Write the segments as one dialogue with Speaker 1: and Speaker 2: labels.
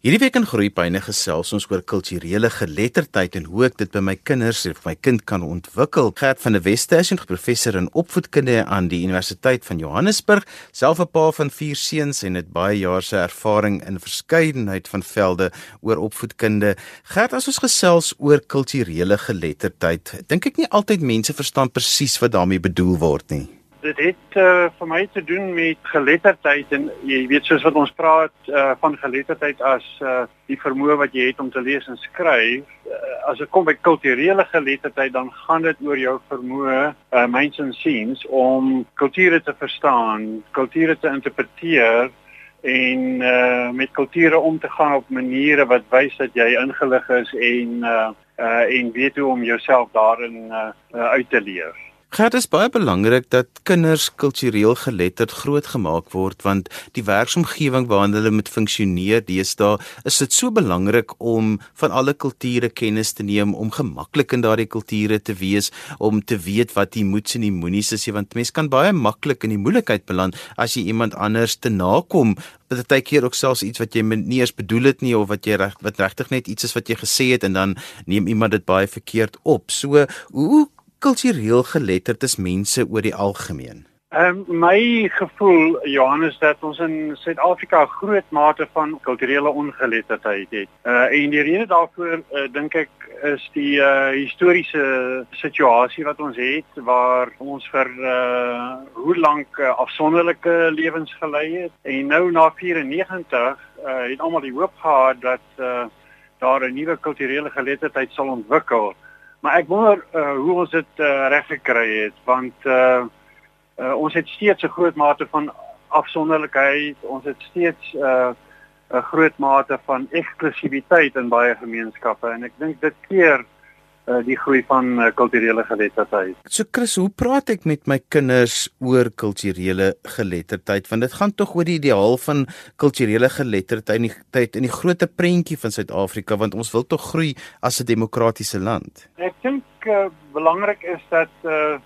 Speaker 1: Hierdie week in Groepyne gesels ons oor kulturele geletterdheid en hoe ek dit by my kinders of my kind kan ontwikkel. Gert van der Westhuizen, professor in opvoedkunde aan die Universiteit van Johannesburg, self 'n pa van 4 seuns en het baie jare se ervaring in verskeidenheid van velde oor opvoedkunde. Gert, as ons gesels oor kulturele geletterdheid, dink ek nie altyd mense verstaan presies wat daarmee bedoel word nie
Speaker 2: dit het uh, vir my te doen met geletterdheid en jy weet soos wat ons praat uh, van geletterdheid as uh, die vermoë wat jy het om te lees en skryf uh, as dit kom by kulturele geletterdheid dan gaan dit oor jou vermoë uh, minds and scenes om kulture te verstaan kulture te interpreteer en uh, met kulture om te gaan op maniere wat wys dat jy ingelig is en uh, uh, en weet hoe om jouself daarin uh, uh, uit te leef
Speaker 1: Gert is baie belangrik dat kinders kultureel geletterd grootgemaak word want die werksomgewing waarin hulle moet funksioneer deesdae is dit so belangrik om van alle kulture kennis te neem om gemaklik in daardie kulture te wees om te weet wat die moets en die moenies is want mense kan baie maklik in die moeilikheid beland as jy iemand anders te nakom. Baie keer ook selfs iets wat jy nie eens bedoel het nie of wat jy reg wat regtig net iets is wat jy gesê het en dan neem iemand dit baie verkeerd op. So hoe kultureel geletterd is mense oor die algemeen?
Speaker 2: Ehm um, my gevoel Johannes dat ons in Suid-Afrika groot mate van kulturele ongeletterdheid het. Uh en die rede daarvoor uh, dink ek is die uh historiese situasie wat ons het waar ons vir uh hoe lank uh, afsonderlike lewens gelei het en nou na 94 uh het almal die hoop gehad dat uh daar 'n nuwe kulturele geletterdheid sal ontwikkel. Maar ek wonder uh, hoe ons dit uh, reg gekry het want uh, uh, ons het steeds 'n groot mate van afsonderlikheid, ons het steeds 'n uh, groot mate van eksklusiwiteit in baie gemeenskappe en ek dink dit keer uh, die groei van uh, kulturele geletterdheid.
Speaker 1: So Chris, hoe praat ek met my kinders oor kulturele geletterdheid? Want dit gaan tog oor die ideaal van kulturele geletterdheid in die tyd in die groot prentjie van Suid-Afrika want ons wil tog groei as 'n demokratiese land.
Speaker 2: Ek dink uh, belangrik is dat uh,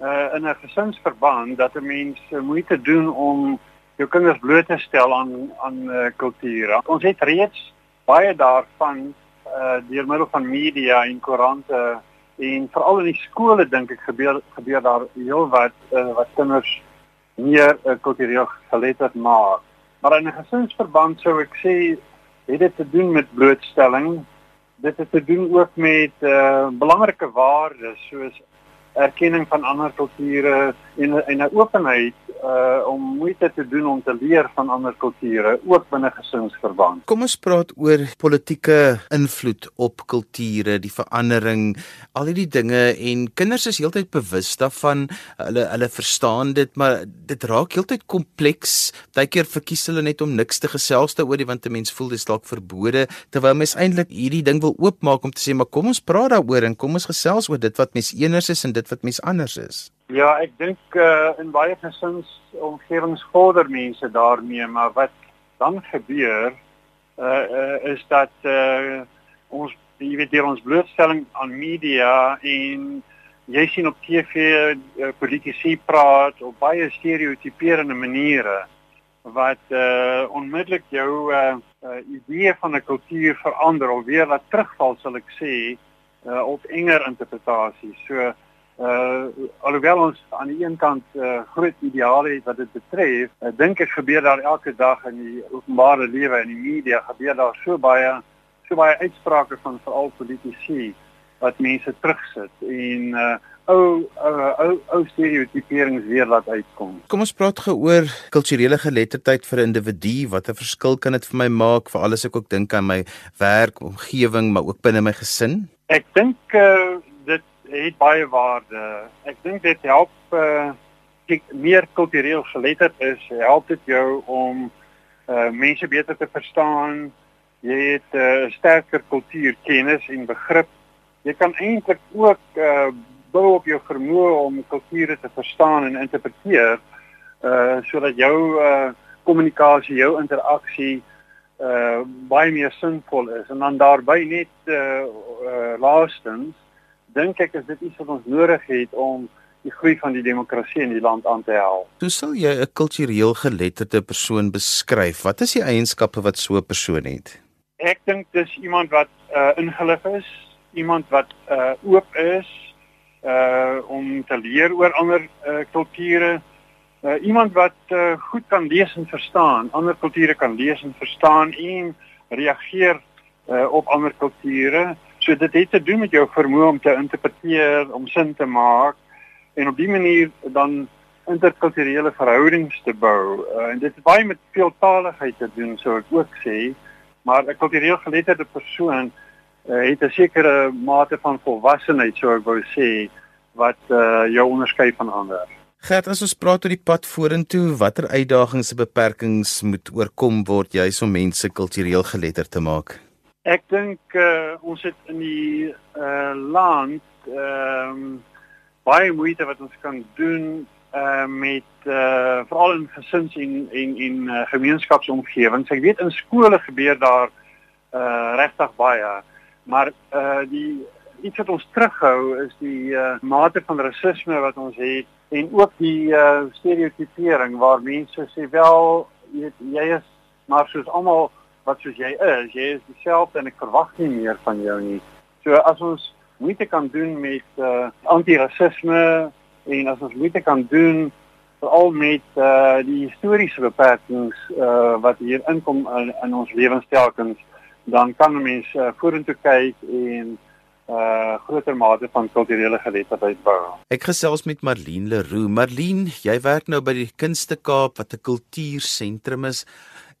Speaker 2: uh, in 'n gesinsverband dat 'n mens uh, moeite doen om jou kinders bloot te stel aan aan uh, kulture. Ons het reeds baie daarvan uh deur middel van media en koerante en veral in die skole dink ek gebeur gebeur daar heel wat uh, wat kinders meer uh, kultureel geletterd maak. Maar in 'n gesinsverband sou ek sê het dit te doen met blootstelling. Dit het te doen ook met uh belangrike waardes soos erkenning van ander kulture en en 'n openheid uh om moeite te doen om te leer van ander kulture ook binne gesinsverband.
Speaker 1: Kom ons praat oor politieke invloed op kulture, die verandering, al hierdie dinge en kinders is heeltyd bewus daarvan. Hulle hulle verstaan dit, maar dit raak heeltyd kompleks. Partykeer verkies hulle net om niks te gesels daaroor want 'n mens voel dit is dalk verbode terwyl mens eintlik hierdie ding wil oopmaak om te sê maar kom ons praat daaroor en kom ons gesels oor dit wat mens eners is en dit wat mens anders is.
Speaker 2: Ja, ek dink uh, in baie gesins omgewings vorder mense daarmee, maar wat dan gebeur uh, uh is dat uh ons jy weet deur ons blootstelling aan media en jy sien op TV uh, politici praat op baie stereotiperende maniere wat uh onmiddellik jou uh, uh idee van 'n kultuur verander of weer laat terugval sal ek sê uh op enger interpretasies. So uh alhoewel ons aan die een kant uh groot ideale het wat dit betref, ek uh, dink dit gebeur daar elke dag in die openbare lewe en die media gebeur daar so baie so baie uitsprake van veral politici wat mense terugsit en uh ou uh, ou ou stereotiperings weer laat uitkom.
Speaker 1: Kom ons praat gou oor kulturele geletterdheid vir 'n individu. Wat 'n verskil kan dit vir my maak vir alles ek ook dink aan my werk, omgewing, maar ook binne my gesin?
Speaker 2: Ek dink uh het baie waarde. Ek dink dit help uh ek meer kultureel geletterd is, help dit jou om uh mense beter te verstaan. Jy het 'n uh, sterker kultuurkennis en begrip. Jy kan eintlik ook uh bou op jou vermoë om kulture te verstaan en interpreteer uh sodat jou uh kommunikasie, jou interaksie uh baie meer sinvol is en dan daarbey net uh, uh laastens dink ek is dit iets wat ons nodig het om die groei van die demokrasie in die land aan te help.
Speaker 1: Hoe sal jy 'n kultureel geletterde persoon beskryf? Wat is die eienskappe wat so 'n persoon het?
Speaker 2: Ek dink dis iemand wat uh, ingelig is, iemand wat uh, oop is uh om te leer oor ander uh, kulture. Uh, iemand wat uh, goed kan lees en verstaan, ander kulture kan lees en verstaan en reageer uh, op ander kulture. So dit het te doen met jou vermoë om te interpreteer, om sin te maak en op dië manier dan interkulturele verhoudings te bou. Uh, en dit het baie met veeltaaligheid te doen, sou ek ook sê. Maar 'n kultureel geletterde persoon uh, het 'n sekere mate van volwassenheid, sou ek wou sê, wat uh, jou onderskei van ander.
Speaker 1: Gert, as ons praat oor die pad vorentoe, watter uitdagings en beperkings moet oorkom word juis om mense kultureel geletterd te maak?
Speaker 2: Ek dink uh, ons het in die uh, land ehm um, baie moeite wat ons kan doen uh met uh veral in gesins en en en uh, gemeenskapsomgewings. Ek weet in skole gebeur daar uh regtig baie, maar uh die iets wat ons terughou is die uh mate van rasisme wat ons het en ook die uh stereotipering waar mense sê wel jy jy is maar soos almal wat soos jy is, jy is dieselfde en ek verwag nie meer van jou nie. So as ons moeite kan doen met uh antirasisme en as ons moeite kan doen veral met uh die historiese beperkings uh wat hier inkom in, in ons lewenstelkens dan kan 'n mens uh, vorentoe kyk en uh groter mate van kulturele geletterdheid bou.
Speaker 1: Ek gesels met Marlene Leroux. Marlene, jy werk nou by die Kunste Kaap wat 'n kultuursentrum is.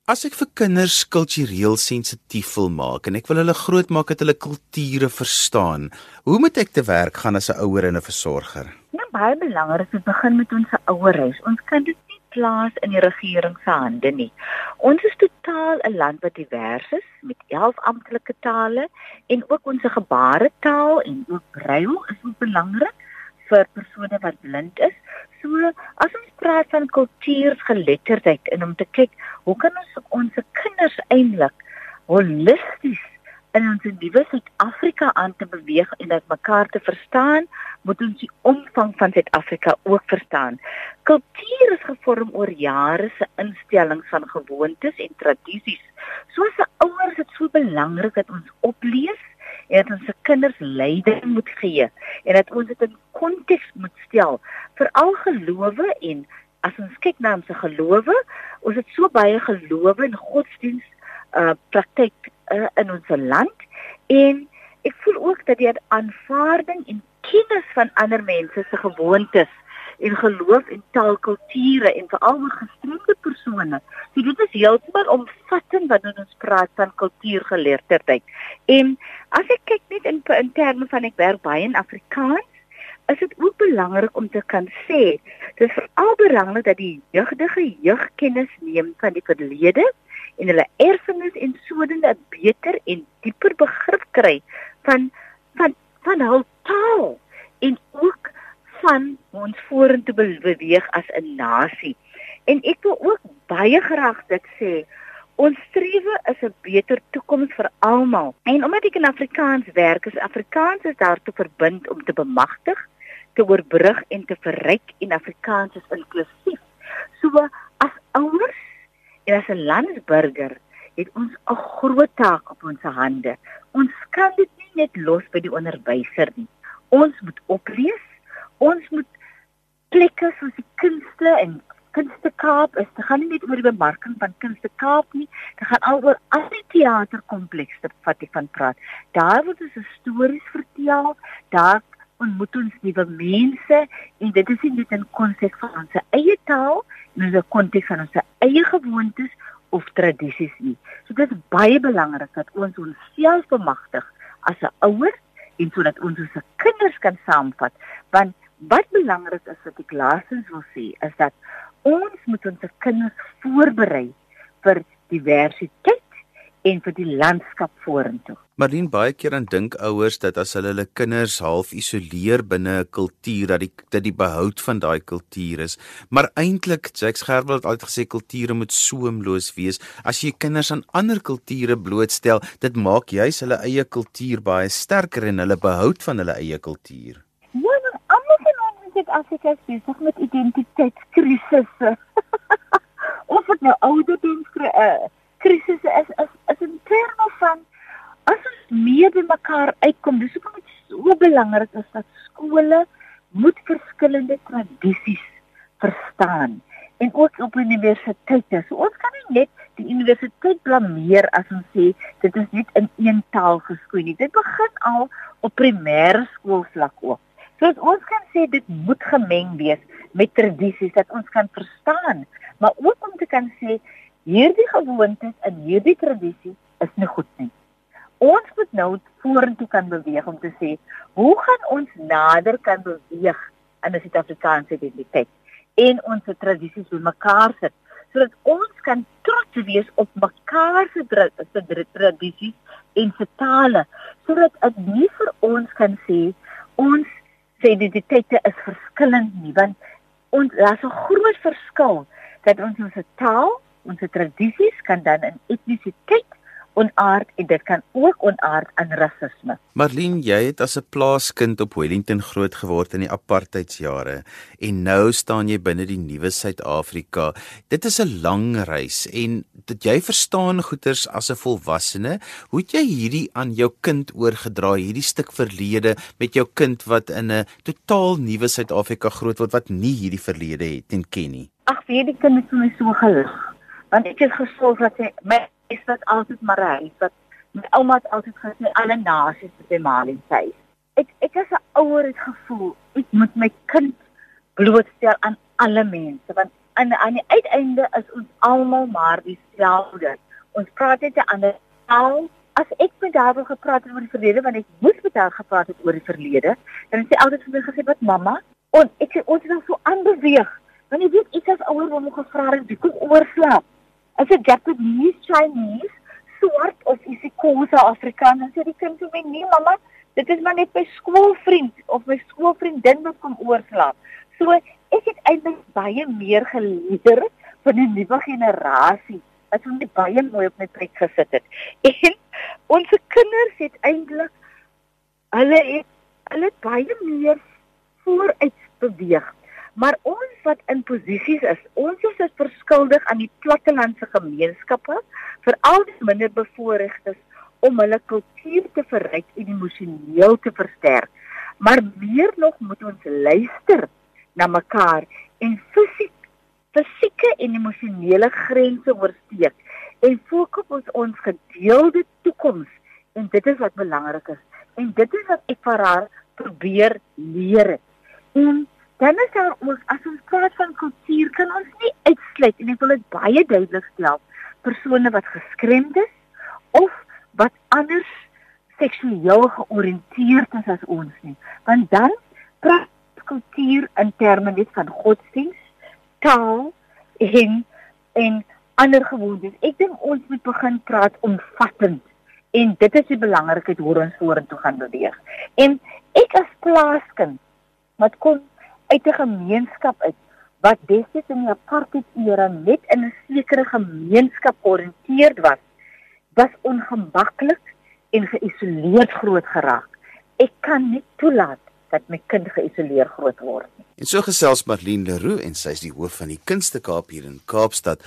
Speaker 1: As ek vir kinders kultureel sensitief wil maak en ek wil hulle grootmaak dat hulle kulture verstaan, hoe moet ek te werk gaan as 'n ouer en 'n versorger?
Speaker 3: baie belangrik om te begin met ons ouerhuis. Ons kan dit nie plaas in die regering se hande nie. Ons is totaal 'n land wat divers is met 11 amptelike tale en ook ons gebaretaal en ook brail is ook belangrik vir persone wat blind is. So as ons praat van kultuurgeletterdheid en om te kyk hoe kan ons ons kinders eintlik holisties in ons nuwe Suid-Afrika aan te beweeg en dat mekaar te verstaan, moet ons die omvang van Suid-Afrika ook verstaan. Kultuur is gevorm oor jare se instellings van gewoontes en tradisies. Soos 'n ouers dit so belangrik dat ons oplees en dat ons se kinders leiding moet gee en dat ons dit in konteks moet stel vir al gelowe en as ons kyk na ons gelowe, ons het so baie gelowe en godsdiens uh praktyk uh, in ons land en ek voel ook dat die aanvaarding en kennis van ander mense se gewoontes en geloof en taalkulture en veral oor gestremde persone. So dit is heeltemal omvattend wanneer ons praat van kultuurgeleerdheid. En as ek kyk net in in terme van ek werk baie in Afrikaans, is dit ook belangrik om te kan sê dis veral belangrik dat die jeugdige jeug kennis neem van die verlede en hulle erfenis en sodoende 'n beter en dieper begrip kry van van van hul taal en ook van ons vorentoe beweeg as 'n nasie. En ek wil ook baie graag dit sê, ons strewe is 'n beter toekoms vir almal. En omdat ek in Afrikaans werk, is Afrikaans is daartoe verbind om te bemagtig, te oorbrug en te verryk en Afrikaans is inklusief. So as ouers En as 'n landsburger het ons 'n groot taak op ons hande. Ons kan dit nie net los by die onderwyser nie. Ons moet oplees. Ons moet plekke soos die kunste en Kunste Kaap is te gaan nie net oor die bemarking van Kunste Kaap nie, dit gaan al oor al die teaterkomplekse wat jy van praat. Daar word ons stories vertel, daar ontmoet ons nuwe mense en dit is nie net in konteks van ons eie taal in 'n konteks van ons eie gewoontes of tradisies nie. So dit is baie belangrik dat ons onsself bemagtig as 'n ouer en sodat ons ons kinders kan saamvat. Want wat belangrik is wat ek laasens wil sê is dat ons moet ons kinders voorberei vir diversiteit en vir die landskap vorentoe.
Speaker 1: Marlene baie keer dan dink ouers dat as hulle hulle kinders half isoleer binne 'n kultuur dat die dat die behoud van daai kultuur is. Maar eintlik, Jacques Gerwel het altyd gesê kulture moet soemloos wees. As jy kinders aan ander kulture blootstel, dit maak juis hulle eie kultuur baie sterker en hulle behoud van hulle eie kultuur.
Speaker 3: Ons is besig met identiteitskrisisse. of dit nou ouderdom krisisse is, is is in terme van as ons meer by mekaar uitkom, dis hoekom dit so belangrik is dat skole moet verskillende tradisies verstaan en ook op universiteite. So ons kan nie net die universiteit blameer as ons sê dit is net in een taal geskoei nie. Dit begin al op primêre skoolvlak ook. So ons kan sê dit moet gemeng wees met tradisies dat ons kan verstaan, maar ook om te kan sê hierdie gewoontes en hierdie tradisie is nie goed nie. Ons moet nou vorentoe kan beweeg om te sê, hoe gaan ons nader kan beweeg aan 'n Suid-Afrikaanse identiteit en ons tradisies bymekaar sit sodat ons kan trots wees op mekaar se tradisies en se tale sodat dit vir ons kan sê ons se identiteite is verskillend nie want ons daar's 'n groot verskil dat ons ons taal, ons tradisies kan dan in etnisiteit onaard en dit kan ook onaard aan rasisme.
Speaker 1: Marlene, jy het as 'n plaaskind op Wellington groot geword in die apartheidsjare en nou staan jy binne die nuwe Suid-Afrika. Dit is 'n lang reis en dit jy verstaan goeters as 'n volwassene. Hoe het jy hierdie aan jou kind oorgedra, hierdie stuk verlede met jou kind wat in 'n totaal nuwe Suid-Afrika groot word wat nie hierdie verlede het en ken nie?
Speaker 3: Ag, weet die kind het vir my so gelig. Want ek het gesorg dat hy my is wat altyd maar hy wat my ouma het altyd gesê alle nasies het 'n maal in sy. Ek ek as 'n ouer het gevoel ek moet my kind blootstel aan alle mense want aan aan die uiteinde is ons almal maar dieselfde. Ons praat net 'n ander taal. As ek met haar wil gepraat oor die verlede want ek moes met haar gepraat het oor die verlede, dan het sy altyd vir my gesê wat mamma, en ek het ons dan so aanbeweeg. Want jy weet ek as ouer word gevra om die koek oorslaap as 'n Japanese Chinese swart of is ek Khoisa Afrikaans sê die kind vir my nee mamma dit is maar net my skoolvriend of my skoolvriendin wat kom oorslaap. So ek het eintlik baie meer geleer van die nuwe generasie wat hom baie mooi op my plek gesit het. En ons kinders het eintlik hulle het hulle baie meer vooruit beweeg Maar ons wat in posisies is, ons is dit verskuldig aan die plattelandse gemeenskappe, veral die minderbevoorregtes om hulle kultuur te verryk en emosioneel te versterk. Maar meer nog moet ons luister na mekaar en fisiek fisieke en emosionele grense oorsteek en fokus ons, ons gedeelde toekoms en dit is wat belangrik is en dit is wat ek vir haar probeer leer. En dan is daar ook as ons praat van kultuur kan ons nie uitsluit en ek wil dit baie duidelik stel persone wat geskremd is of wat anders seksueel georiënteerd is as ons nie. Want dan praat kultuur in terme net van godsdienst taal en en ander gewoontes. Ek dink ons moet begin praat omvattend en dit is die belangrikheid hoe ons vorentoe gaan beweeg. En ek as plaaskind wat kom uit 'n gemeenskap uit wat destyds in die apartheid era net in 'n sekere gemeenskap georiënteerd was, was ongemaklik en geïsoleerd groot geraak. Ek kan nie toelaat dat my kind geïsoleer groot word nie.
Speaker 1: En so gesels Marlene Leroux en sy is die hoof van die Kunste Kaap hier in Kaapstad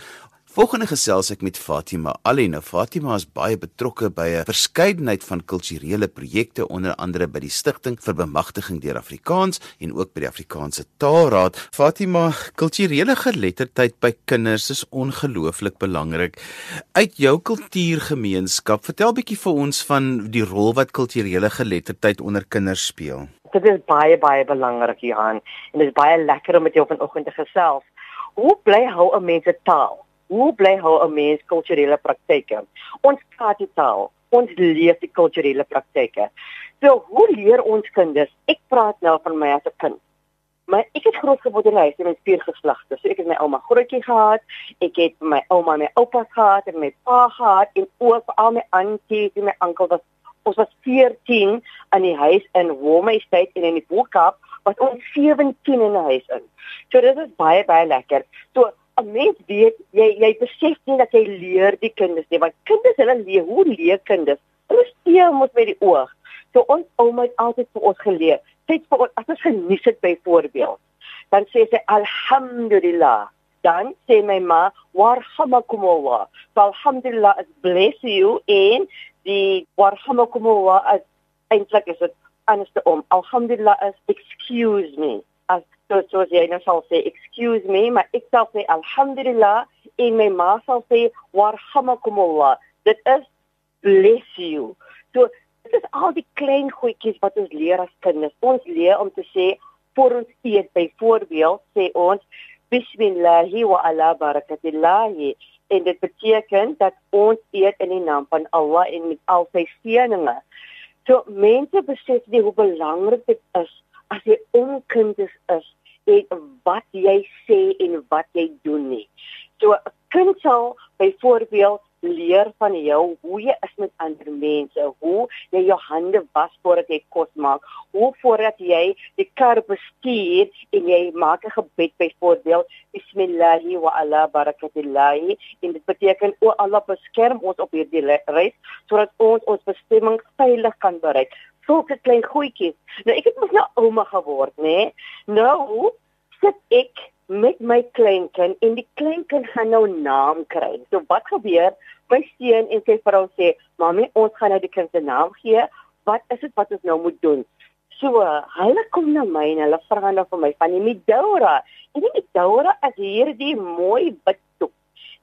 Speaker 1: Volgende gesels ek met Fatima Ali. Nou Fatima is baie betrokke by 'n verskeidenheid van kulturele projekte onder andere by die Stichting vir Bemagtiging deur Afrikaans en ook by die Afrikaanse Taalraad. Fatima, kulturele geletterdheid by kinders is ongelooflik belangrik. Uit jou kultuurgemeenskap, vertel bietjie vir ons van die rol wat kulturele geletterdheid onder kinders speel.
Speaker 4: Dit is baie baie belangrik Johan en dit is baie lekker om met jou vanoggend te gesels. Hoe bly hou 'n mens se taal? Hoe bly hou 'n mens kulturele praktyke? Ons praat die taal, ons leef die kulturele praktyke. So hoe leer ons kinders? Ek praat nou van my as 'n kind. Maar ek het groot geword in 'n huis met vier geslagte. So ek het my ouma grootjie gehad, ek het my ouma en my oupa gehad en my pa gehad en ook al my aunties en my oom was ons was 14 in die huis in Womerstead en in die Boekap was ons 17 in 'n huis in. So dit is baie baie lekker. So 'n mens weet jy jy besef nie dat jy leer die kinders nie want kinders hulle leer hoe leer kinders speel mos met die oog so ons ouma het altyd vir ons geleer sê vir ons as ons geniet het byvoorbeeld dan sê sy alhamdulillah dan sê my ma warhamakumullah so alhamdulillah is bless you en die warhamakumullah as eintlik is dit anderste om. Alhamdulillah is excuse me. As so so jy nou sal sê excuse me, maar ek sal sê alhamdulillah en my ma sal sê warhamakumullah. Dit is bless you. So dit is al die klein goedjies wat ons leer as kinders. Ons leer om te sê voor ons eet byvoorbeeld sê ons bismillahi wa ala barakatillahi en dit beteken dat ons eet in die naam van Allah en met al sy seëninge. So mense besef nie hoe belangrik dit is as jy onkundig is en wat jy sê en wat jy doen nie. So 'n kind sal byvoorbeeld leer van jou hoe jy is met ander mense, hoe jy jou hande was voordat jy kos maak, hoe voordat jy die kar bestuur en jy maak 'n gebed byvoorbeeld, bismillahi wa ala barakatillahi, en dit beteken o Allah beskerm ons op hierdie reis sodat ons ons bestemming veilig kan bereik. Sulke klein goedjies. Nou ek het mos nou ouma geword, né? Nee? Nou sit ek met my kleinkind en die kleinkind gaan nou naam kry. So wat gebeur? My seun en sy vrou sê, "Mamy, ons gaan nou die kind se naam gee. Wat is dit wat ons nou moet doen?" So, hulle kom na my en hulle vra nou vir my van die Midora. En die Midora is hierdie mooi biddoek.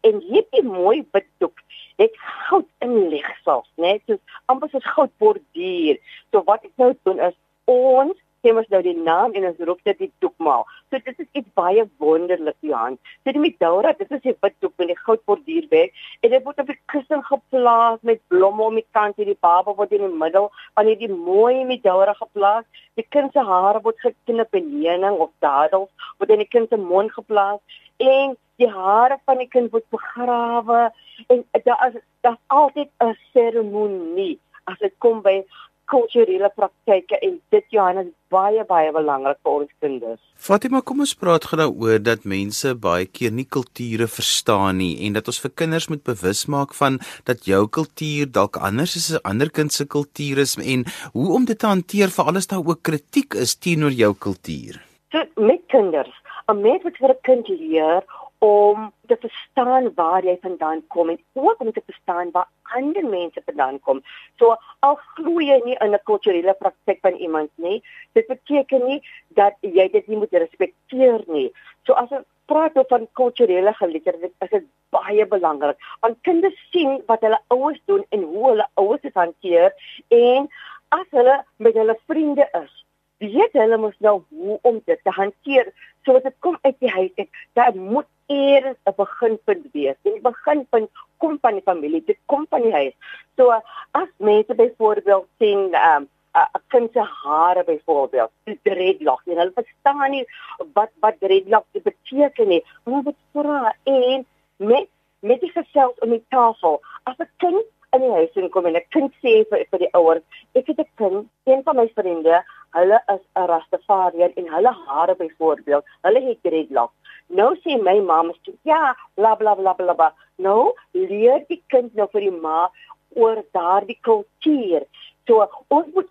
Speaker 4: En hierdie mooi biddoek het goud inlegsels, né? So amper soos goud borduur. So wat ek nou doen is ons sê mos nou die naam en ons roep dit die doekmaal. So dit is iets baie wonderlik, Johan. Dit is met Daura, dit is 'n wit doek met die goudborduurwerk en dit word op die kussing geplaas met blomme om die kant en die baba word in die middel van hierdie mooi met Daura geplaas. Die kind se hare word geknip en heuning of dadels word in die kind se mond geplaas en die hare van die kind word begrawe en daar is daar's altyd 'n seremonie as dit kom by kulturele praktyke en dit Johannes baie baie belangrik vir ons kinders.
Speaker 1: Fatima, kom ons praat gou daaroor dat mense baie keer nie kulture verstaan nie en dat ons vir kinders moet bewus maak van dat jou kultuur dalk anders is as 'n ander kind se kultuur is en hoe om dit te hanteer vir alles daar ook kritiek is teenoor jou kultuur.
Speaker 4: So met kinders, 'n mens moet vir 'n kind leer om te verstaan waar jy vandaan kom en ook om te verstaan waar ander mense vandaan kom. So al glo jy nie in 'n kulturele praktyk van iemand nie, dit beteken nie dat jy dit nie moet respekteer nie. So as ons praat oor van kulturele geletterdheid, is dit baie belangrik. Want kinders sien wat hulle ouers doen en hoe hulle ouers dit hanteer en as hulle met hulle vriende is, weet hulle mos nou hoe om dit te hanteer. So as dit kom uit die huis uit, dat moet eers 'n beginpunt wees. Die beginpunt kom van die familie, dit kom van die huis. So as mense byvoorbeeld sien ehm um, 'n kind se hare byvoorbeeld, die dreadlock, en hulle verstaan nie wat wat dreadlock beteken nie. Hulle moet vra en met met die gesels om die tafel. As 'n kind in die huis inkom en 'n kind sê vir vir die ouers, ek het 'n kind, een van my vriende, hulle is 'n Rastafarian en hulle hare byvoorbeeld, hulle het dreadlock. Nou sê my ma mos ja, bla bla bla bla bla. Nou leer die kind nou vir die ma oor daardie kultuur. So ons moet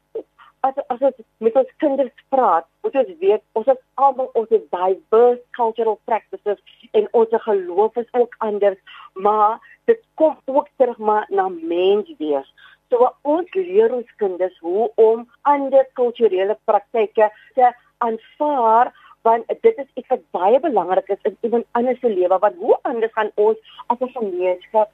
Speaker 4: as as ons met ons kinders praat, moet ons weet ons is almal ons het diverse cultural practices en ons geloof is ook anders, maar dit kom ook terug maar na mens wees. So ons leer ons kinders hoe om ander kulturele praktyke te aanvaar want dit is iets wat baie belangrik is in iemand anders se lewe want hoe anders gaan ons as 'n gemeenskap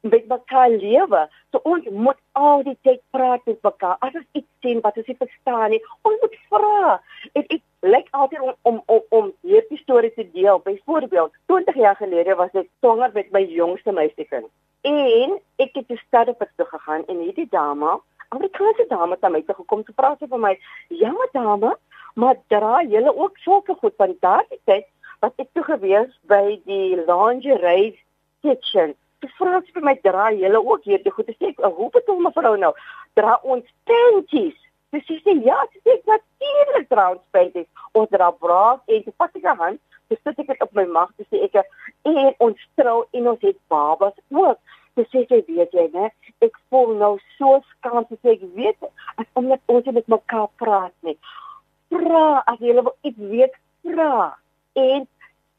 Speaker 4: met mekaar lewe? So ons moet al die tyd praat met mekaar. As ons iets sien wat ons nie verstaan nie ons moet vra. Dit ek lyk altyd om om om, om hierdie storie te deel. Byvoorbeeld 20 jaar gelede was ek swanger met my jongste meisiekind. En ek het die stad op toe gegaan en hierdie dame Amerikaanse dame het my toe gekom. Te praat vir my ja dame maar dra julle ook sulke goed van daardie tyd wat ek toe gewees by die lingerie kitchen. Dis vra sy vir my dra julle ook hierdie goed. Ek sê hoe bedoel mevrou nou? Dra ons panties. Dis sy sê ja, sy sê natuurlik dra ons panties. Ons dra bras en sy pas ek aan. Dis sit ek op my mag te sê ek en ons trou en ons het babas ook. Dis sê jy weet jy né? Ek voel nou so skaam sê ek weet as omdat ons met mekaar praat nie vra as jy wil iets weet vra en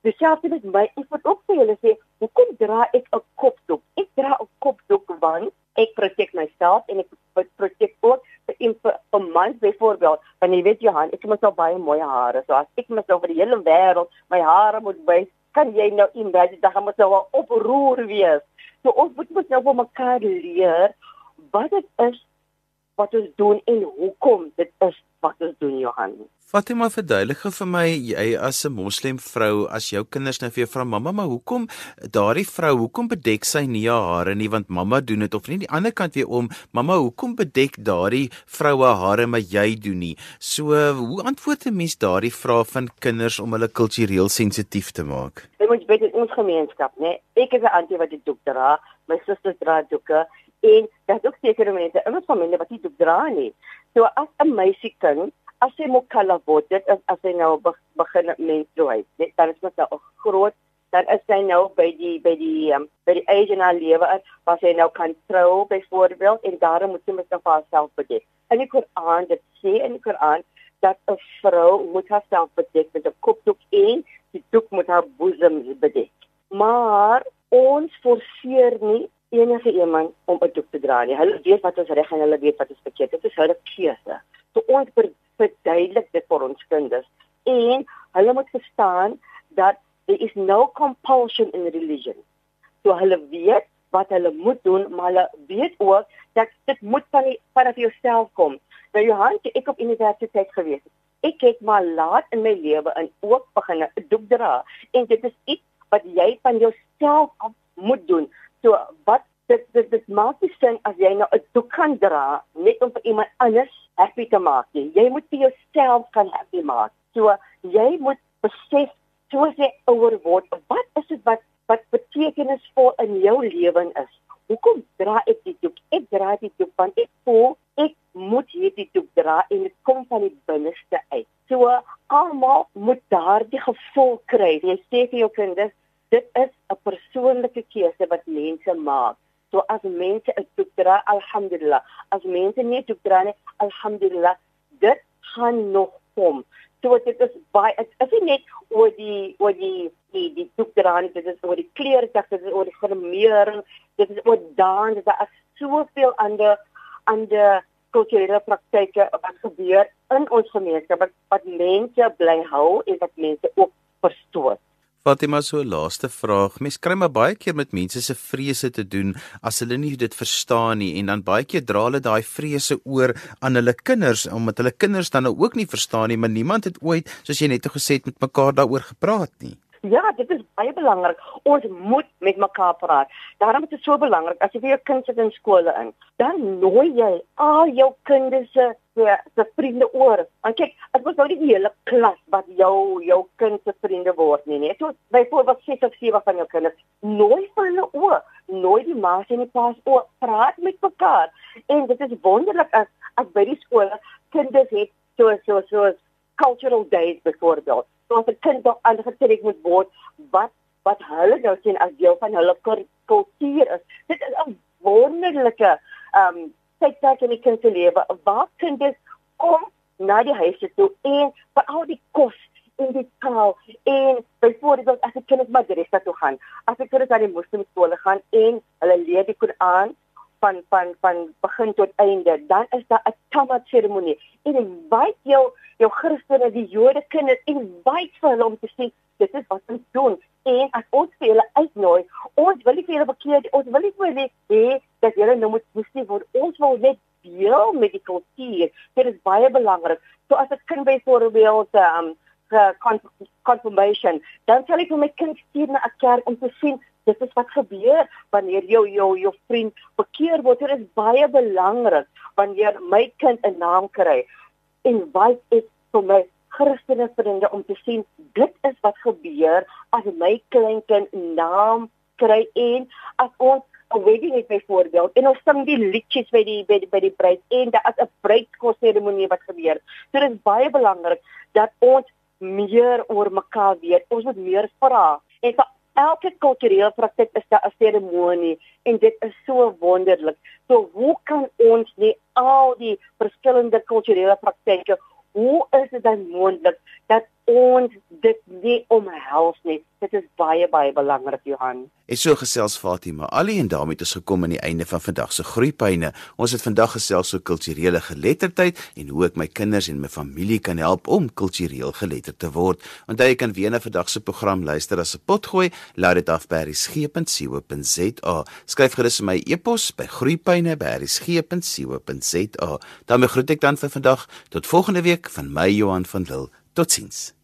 Speaker 4: dieselfde met my ek moet ook vir julle sê hoekom dra ek 'n kopdoek ek dra 'n kopdoek want Ek protek myself en ek protek ook vir vir mans byvoorbeeld. Want jy weet Johan, ek het mos al baie mooi hare. So as ek mos oor die hele wêreld my hare moet wys, kan jy nou imagine dat hom sou oproer wees. So ons moet mos nou vir mekaar leer wat dit is wat ons doen en hoekom dit is wat ons doen Johan.
Speaker 1: Fatima verduidelik vir my jy as 'n moslem vrou as jou kinders nou vir jou vra mamma maar hoekom daardie vrou hoekom bedek sy nie haar hare nie want mamma doen dit of nie die ander kant weer om mamma hoekom bedek daardie vroue hare maar jy doen nie? So hoe antwoord 'n mens daardie vrae van kinders om hulle kultureel sensitief te maak?
Speaker 4: Jy moet weet in ons gemeenskap nê ek is 'n antie wat die doek dra my susters dra doeke en daar's ook sekere mense in ons familie wat doek dra nie. So as 'n meisiekind as jy moet kala word dit is as jy nou begin menstruate dit dan is dit nou groot dan is jy nou by die by die um, by die age in haar lewe wat jy nou kan trou byvoorbeeld en daarom moet jy met jou self bedek. En die Koran dit sê in die Koran dat 'n vrou moet haarself bedek met 'n kopdoek en die doek moet haar boesem bedek. Maar ons forceer nie enige iemand om 'n doek te dra nie hulle weet wat is reg en hulle weet wat is verkeerd dit is hulle keuse so ons verduidelik dit vir ons kinders en hulle moet verstaan dat there is no compulsion in religion. So hulle weet wat hulle moet doen, maar hulle weet ook dat dit moet van die, van jouself kom. Nou Johan, ek op universiteit gewees. Ek het maar laat in my lewe in ook begin 'n doek dra en dit is iets wat jy van jouself af moet doen. So wat dit dit dit maak nie sin as jy nou 'n doek kan dra net om vir iemand anders happy te maak nie. Jy moet vir jouself kan happy maak. So jy moet besef soos jy ouer word, wat is dit wat wat betekenisvol in jou lewe is? Hoekom dra ek die doek? Ek dra die doek want ek voel ek moet hierdie doek dra en dit kom van die binneste uit. So almal moet daardie gevoel kry. Jy sê vir jou kinders, dit is 'n persoonlike keuse wat mense maak. So as mense 'n doek dra, alhamdulillah. As mense nie doek dra nie, alhamdulillah. Dit gaan nog kom. So dit is baie dit is nie net oor die oor die die die doek dra nie, dit is oor die klere, dit is oor die vermeering, dit is oor dans, dit is soveel ander ander kulturele praktyke wat gebeur in ons gemeenskap wat, wat mense bly hou en wat mense ook verstoor.
Speaker 1: Fatima so laaste vraag. Mens kry maar baie keer met mense se vrese te doen as hulle nie dit verstaan nie en dan baie keer dra hulle daai vrese oor aan hulle kinders omdat hulle kinders dan nou ook nie verstaan nie, maar niemand het ooit, soos jy net gesê het, met mekaar daaroor gepraat nie.
Speaker 4: Ja, dit is baie belangrik. Ons moet met mekaar praat. Daarom is dit so belangrik as jy vir jou kind sit in skole in, dan nooi jy al jou kinders se se vriende oor. En kyk, dit moet nou die hele klas wat jou jou kind se vriende word nie, nee. So byvoorbeeld sê of sewe van jou kinders, nooi hulle oor. Nooi die ma's en die pa's oor. Praat met mekaar. En dit is wonderlik as as by die skole kinders het so so so cultural days byvoorbeeld soos 'n kind dalk aangetrek moet word wat wat hulle nou sien as deel van hulle kultuur is. Dit is 'n wonderlike ehm um, tydperk in die kind se lewe. Waar kinders kom na die huis toe en vir al die kos en die taal en byvoorbeeld as 'n kind na madrasa toe gaan, as 'n kind na die moslimskole gaan en hulle leer die Koran van van van begin tot einde, dan is daar 'n tamat seremonie. En dit wys jou jou Christene, die Jode kinders en wys vir hulle om te sê dit is wat ons doen. En as ons vir hulle uitnooi, ons wil nie vir hulle bekeer, ons wil nie vir hulle hê dat hulle nou moet muslim word. Ons wil net deel met die kultuur. Dit is baie belangrik. So as 'n kind byvoorbeeld um confirmation, dan sal ek vir my kind stuur na 'n kerk om te sien dit is wat gebeur wanneer jou jou jou vriend bekeer word. Dit is baie belangrik wanneer my kind 'n naam kry en wat is vir my Christelike vriende om te sien dit is wat gebeur as my kleinkind naam kry en as ons 'n wedding het byvoorbeeld en ons sing die liedjies by die by die, die bruid en daar is 'n bruidskos seremonie wat gebeur. So dit is baie belangrik dat ons meer oor mekaar weet. Ons moet meer vra. En vir elke kulturele praktyk is daar 'n seremonie en dit is so wonderlik. So hoe kan ons nie al die verskillende kulturele praktyke hoe is dit dan moontlik dat ons dit nie omhels nie. Dit is baie baie belangrik Johan.
Speaker 1: En so gesels Fatima Ali en daarmee het ons gekom aan die einde van vandag se groeipyne. Ons het vandag gesels oor kulturele geletterdheid en hoe ek my kinders en my familie kan help om kultureel geletterd te word. Onthou jy kan weer na vandag se program luister as 'n potgooi. Laat dit af by resgep.co.za. Skryf gerus my e-pos by groeipyne@resgep.co.za. daarmee groet ek dan vir vandag tot volgende week van my Johan van Lille. Totsiens.